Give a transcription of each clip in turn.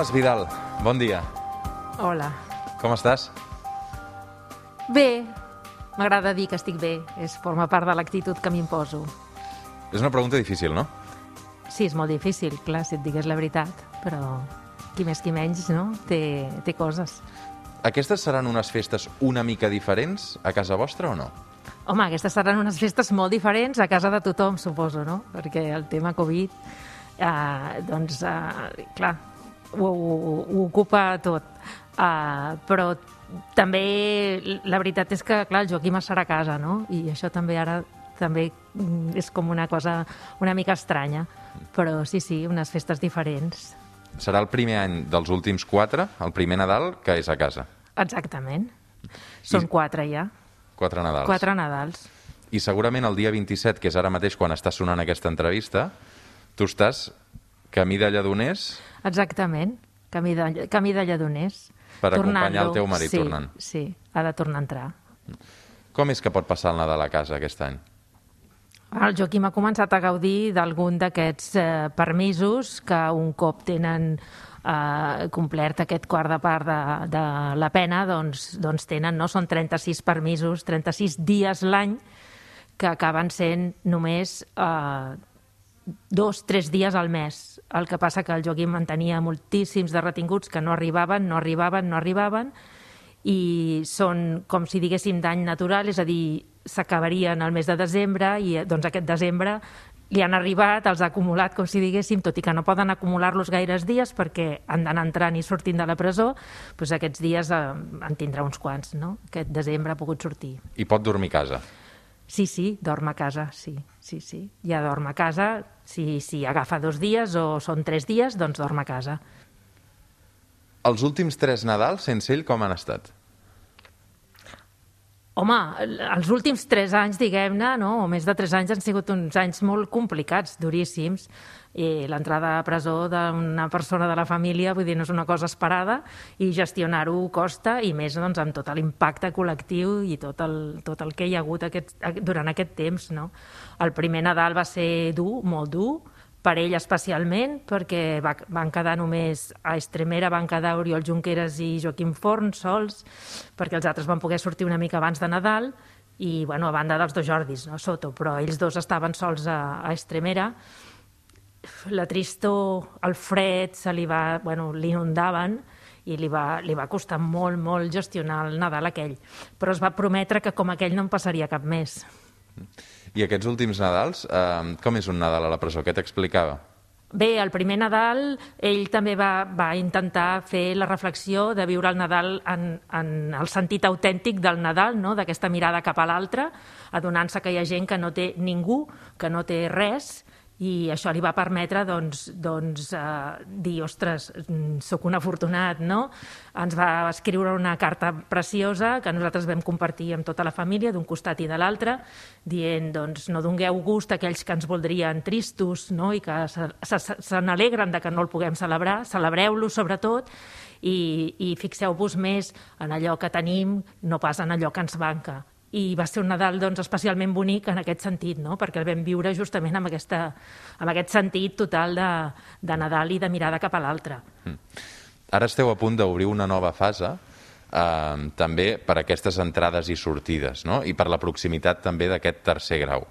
Carles Vidal, bon dia. Hola. Com estàs? Bé, m'agrada dir que estic bé. És forma part de l'actitud que m'imposo. És una pregunta difícil, no? Sí, és molt difícil, clar, si et digués la veritat, però qui més qui menys, no? Té, té coses. Aquestes seran unes festes una mica diferents a casa vostra o no? Home, aquestes seran unes festes molt diferents a casa de tothom, suposo, no? Perquè el tema Covid, eh, doncs, eh, clar, ho, ho, ho ocupa tot. Uh, però també la veritat és que, clar, el Joaquim serà a casa, no? I això també ara també mm, és com una cosa una mica estranya. Però sí, sí, unes festes diferents. Serà el primer any dels últims quatre, el primer Nadal, que és a casa. Exactament. Són I... quatre ja. Quatre Nadals. Quatre Nadals. I segurament el dia 27, que és ara mateix quan està sonant aquesta entrevista, tu estàs camí de Lledoners... Exactament, camí de, camí de Lledoners. Per acompanyar el teu marit sí, tornant. Sí, ha de tornar a entrar. Com és que pot passar el Nadal a casa aquest any? El Joaquim ha començat a gaudir d'algun d'aquests eh, permisos que un cop tenen eh, complert aquest quart de part de, de la pena, doncs, doncs tenen, no? Són 36 permisos, 36 dies l'any que acaben sent només eh, dos, tres dies al mes. El que passa que el Joaquim en tenia moltíssims de retinguts que no arribaven, no arribaven, no arribaven, i són, com si diguéssim, d'any natural, és a dir, s'acabarien el mes de desembre i doncs aquest desembre li han arribat, els ha acumulat, com si diguéssim, tot i que no poden acumular-los gaires dies perquè han d'anar entrant i sortint de la presó, doncs aquests dies eh, en tindrà uns quants, no? Aquest desembre ha pogut sortir. I pot dormir a casa? Sí, sí, dorm a casa, sí, sí, sí. Ja dorm a casa, si, si agafa dos dies o són tres dies, doncs dorm a casa. Els últims tres Nadals, sense ell, com han estat? Home, els últims tres anys, diguem-ne, no? o més de tres anys, han sigut uns anys molt complicats, duríssims. I l'entrada a presó d'una persona de la família, vull dir, no és una cosa esperada, i gestionar-ho costa, i més doncs, amb tot l'impacte col·lectiu i tot el, tot el que hi ha hagut aquest, durant aquest temps. No? El primer Nadal va ser dur, molt dur, per ell especialment, perquè va, van quedar només a Estremera, van quedar Oriol Junqueras i Joaquim Forn sols, perquè els altres van poder sortir una mica abans de Nadal, i bueno, a banda dels dos Jordis, no, Soto, però ells dos estaven sols a, a Estremera. La tristor, el fred, se li va, bueno, l'inundaven, i li va, li va costar molt, molt gestionar el Nadal aquell. Però es va prometre que com aquell no en passaria cap més. I aquests últims Nadals, eh, com és un Nadal a la presó? Què t'explicava? Bé, el primer Nadal ell també va, va intentar fer la reflexió de viure el Nadal en, en el sentit autèntic del Nadal, no? d'aquesta mirada cap a l'altre, adonant-se que hi ha gent que no té ningú, que no té res, i això li va permetre doncs, doncs, eh, dir, ostres, sóc un afortunat, no? Ens va escriure una carta preciosa que nosaltres vam compartir amb tota la família, d'un costat i de l'altre, dient, doncs, no dongueu gust a aquells que ens voldrien tristos no? i que se, se, se n'alegren de que no el puguem celebrar, celebreu-lo sobretot, i, i fixeu-vos més en allò que tenim, no pas en allò que ens manca i va ser un Nadal doncs, especialment bonic en aquest sentit, no? perquè el vam viure justament amb, aquesta, amb aquest sentit total de, de Nadal i de mirada cap a l'altre. Mm. Ara esteu a punt d'obrir una nova fase, eh, també per aquestes entrades i sortides, no? i per la proximitat també d'aquest tercer grau.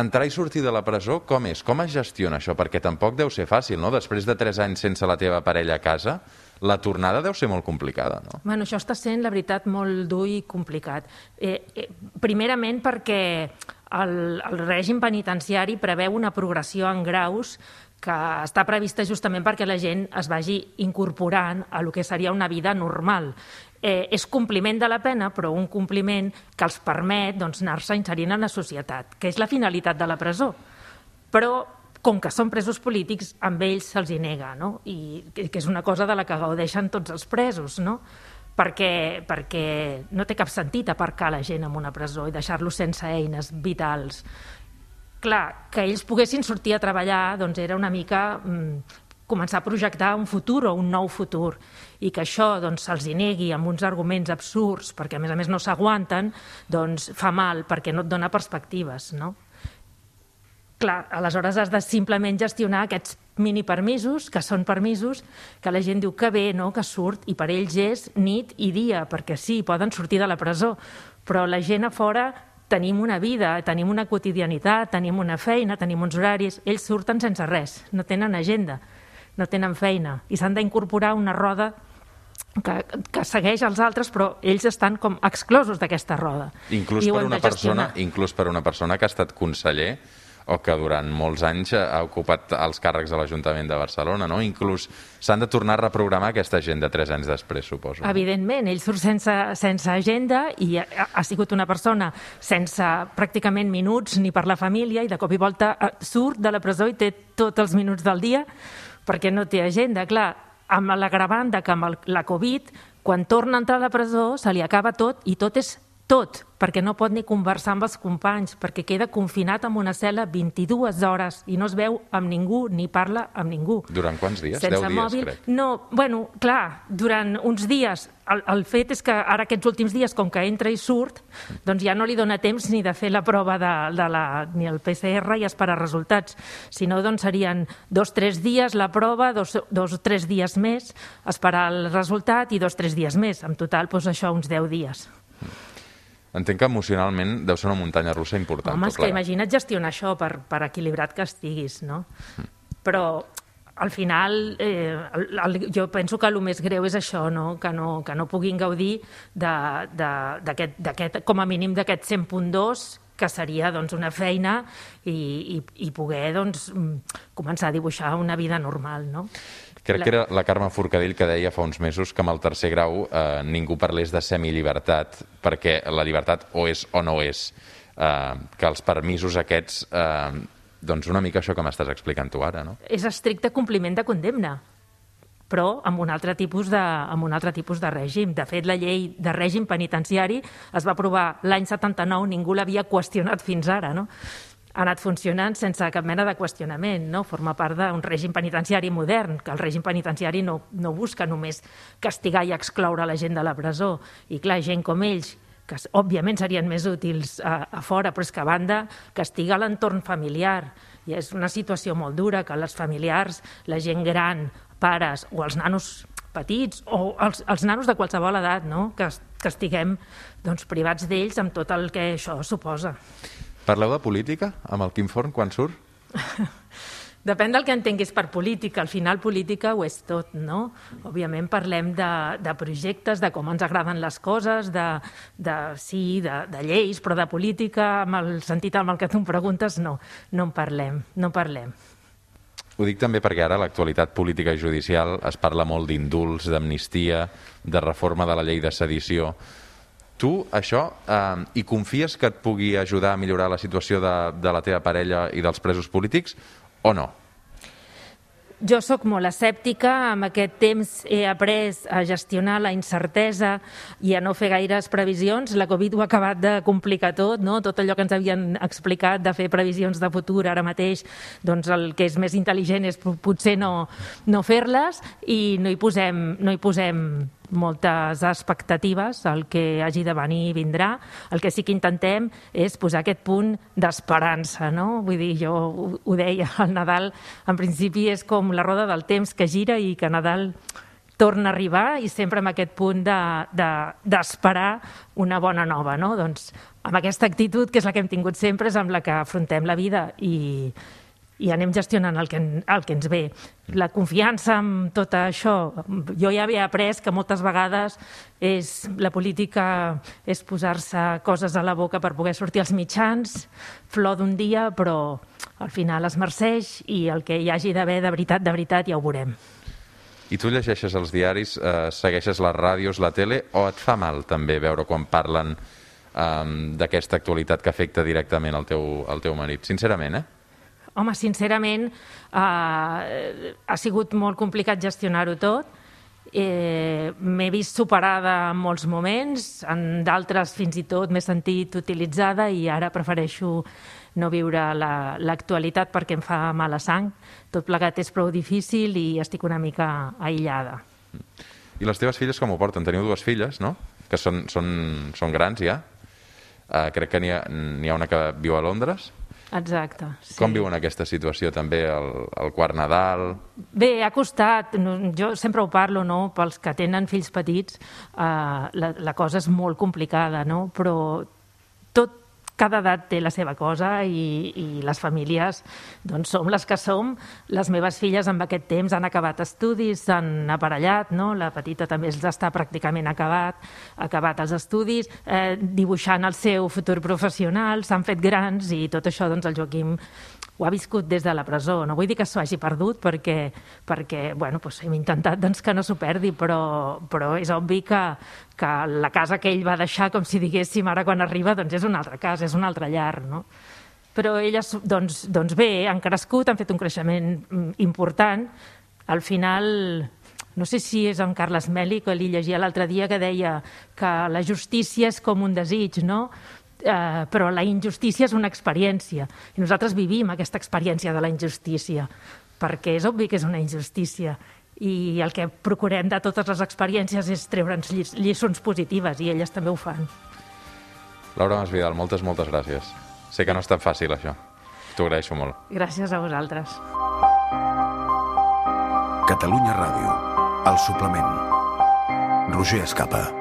Entrar i sortir de la presó, com és? Com es gestiona això? Perquè tampoc deu ser fàcil, no? Després de tres anys sense la teva parella a casa, la tornada deu ser molt complicada, no? Bueno, això està sent, la veritat, molt dur i complicat. Eh, eh, primerament perquè el, el règim penitenciari preveu una progressió en graus que està prevista justament perquè la gent es vagi incorporant a lo que seria una vida normal. Eh, és compliment de la pena, però un compliment que els permet doncs, anar-se inserint en la societat, que és la finalitat de la presó. Però com que són presos polítics, amb ells se'ls hi nega, no? I que és una cosa de la que gaudeixen tots els presos, no? Perquè, perquè no té cap sentit aparcar la gent en una presó i deixar-los sense eines vitals. Clar, que ells poguessin sortir a treballar doncs era una mica mm, començar a projectar un futur o un nou futur i que això doncs, se'ls negui amb uns arguments absurds perquè a més a més no s'aguanten, doncs fa mal perquè no et dona perspectives, no? Clar, aleshores has de simplement gestionar aquests mini permisos, que són permisos, que la gent diu que bé, no?, que surt, i per ells és nit i dia, perquè sí, poden sortir de la presó, però la gent a fora tenim una vida, tenim una quotidianitat, tenim una feina, tenim uns horaris, ells surten sense res, no tenen agenda, no tenen feina, i s'han d'incorporar una roda que, que segueix els altres, però ells estan com exclosos d'aquesta roda. Inclús per, una persona, inclús per una persona que ha estat conseller o que durant molts anys ha ocupat els càrrecs de l'Ajuntament de Barcelona, no? Inclús s'han de tornar a reprogramar aquesta agenda tres anys després, suposo. Evidentment, ell surt sense, sense agenda i ha, ha sigut una persona sense pràcticament minuts ni per la família i de cop i volta eh, surt de la presó i té tots els minuts del dia perquè no té agenda. Clar, amb l'agravant que amb el, la Covid, quan torna a entrar a la presó, se li acaba tot i tot és tot, perquè no pot ni conversar amb els companys, perquè queda confinat en una cel·la 22 hores i no es veu amb ningú ni parla amb ningú. Durant quants dies? Sense 10 dies, mòbil. crec. No, bueno, clar, durant uns dies. El, el fet és que ara aquests últims dies, com que entra i surt, doncs ja no li dona temps ni de fer la prova de, de la, ni el PCR i esperar resultats. Si no, doncs serien dos, tres dies la prova, dos, dos tres dies més, esperar el resultat i dos, tres dies més. En total, doncs això, uns 10 dies. Entenc que emocionalment deu ser una muntanya russa important. Home, és que imagina't gestionar això per, per equilibrat que estiguis, no? Però al final eh, el, el, jo penso que el més greu és això, no? Que, no, que no puguin gaudir de- de- d'aquest, d'aquest, com a mínim d'aquest 100.2 que seria doncs, una feina i, i, i poder doncs, mm, començar a dibuixar una vida normal. No? Crec La- que era la Carme Forcadell que deia fa uns mesos que amb el tercer grau eh, ningú parlés de semillibertat, perquè la llibertat o és o no és. Eh, que els permisos aquests, eh, doncs una mica això que m'estàs explicant tu ara, no? és estricte compliment de condemna però amb un altre tipus de, amb un altre tipus de règim. De fet, la llei de règim penitenciari es va aprovar l'any 79, ningú l'havia qüestionat fins ara, no? Ha anat funcionant sense cap mena de qüestionament, no? forma part d'un règim penitenciari modern, que el règim penitenciari no, no busca només castigar i excloure la gent de la presó. I clar, gent com ells, que òbviament serien més útils a, a fora, però és que a banda castiga l'entorn familiar. I és una situació molt dura que les familiars, la gent gran, pares o els nanos petits o els, els nanos de qualsevol edat, no? que, que estiguem doncs, privats d'ells amb tot el que això suposa. Parleu de política amb el Quim Forn quan surt? Depèn del que entenguis per política. Al final, política ho és tot, no? Òbviament parlem de, de projectes, de com ens agraden les coses, de, de sí, de, de lleis, però de política, amb el sentit amb el que tu em preguntes, no, no en parlem, no en parlem. Ho dic també perquè ara a l'actualitat política i judicial es parla molt d'indults, d'amnistia, de reforma de la llei de sedició. Tu, això, eh, hi confies que et pugui ajudar a millorar la situació de, de la teva parella i dels presos polítics o no? Jo sóc molt escèptica, amb aquest temps he après a gestionar la incertesa i a no fer gaires previsions. La Covid ho ha acabat de complicar tot, no? tot allò que ens havien explicat de fer previsions de futur ara mateix, doncs el que és més intel·ligent és po- potser no, no fer-les i no hi posem, no hi posem moltes expectatives, el que hagi de venir vindrà. El que sí que intentem és posar aquest punt d'esperança, no? Vull dir, jo ho, ho deia, el Nadal en principi és com la roda del temps que gira i que Nadal torna a arribar i sempre amb aquest punt d'esperar de, d'esperar una bona nova, no? Doncs amb aquesta actitud, que és la que hem tingut sempre, és amb la que afrontem la vida i, i anem gestionant el que, el que ens ve. La confiança en tot això, jo ja havia après que moltes vegades és, la política és posar-se coses a la boca per poder sortir als mitjans, flor d'un dia, però al final es merceix i el que hi hagi d'haver de veritat, de veritat, ja ho veurem. I tu llegeixes els diaris, eh, segueixes les ràdios, la tele, o et fa mal també veure quan parlen eh, d'aquesta actualitat que afecta directament el teu, el teu marit? Sincerament, eh? Home, sincerament, eh, ha sigut molt complicat gestionar-ho tot. Eh, M'he vist superada en molts moments, en d'altres fins i tot m'he sentit utilitzada i ara prefereixo no viure la- l'actualitat perquè em fa mala sang. Tot plegat és prou difícil i estic una mica aïllada. I les teves filles com ho porten? Teniu dues filles, no? Que són, són, són grans ja. Uh, crec que n'hi ha, ha una que viu a Londres. Exacte. Sí. Com viuen aquesta situació també el, el quart Nadal? Bé, ha costat, jo sempre ho parlo, no? pels que tenen fills petits, eh, la, la cosa és molt complicada, no? però cada edat té la seva cosa i, i les famílies doncs, som les que som. Les meves filles amb aquest temps han acabat estudis, s'han aparellat, no? la petita també està pràcticament acabat, acabat els estudis, eh, dibuixant el seu futur professional, s'han fet grans i tot això doncs, el Joaquim ho ha viscut des de la presó. No vull dir que s'ho hagi perdut perquè, perquè bueno, doncs hem intentat doncs, que no s'ho perdi, però, però és obvi que, que la casa que ell va deixar, com si diguéssim, ara quan arriba, doncs és una altra casa, és una altra llar, no? Però elles, doncs, doncs bé, han crescut, han fet un creixement mm, important. Al final, no sé si és en Carles Meli, que li llegia l'altre dia, que deia que la justícia és com un desig, no? Eh, però la injustícia és una experiència i nosaltres vivim aquesta experiència de la injustícia perquè és obvi que és una injustícia i el que procurem de totes les experiències és treure'ns lli lliçons positives i elles també ho fan. Laura Masvidal, moltes, moltes gràcies. Sé que no és tan fàcil això. T'ho agraeixo molt. Gràcies a vosaltres. Catalunya Ràdio, el suplement. Roger Escapa.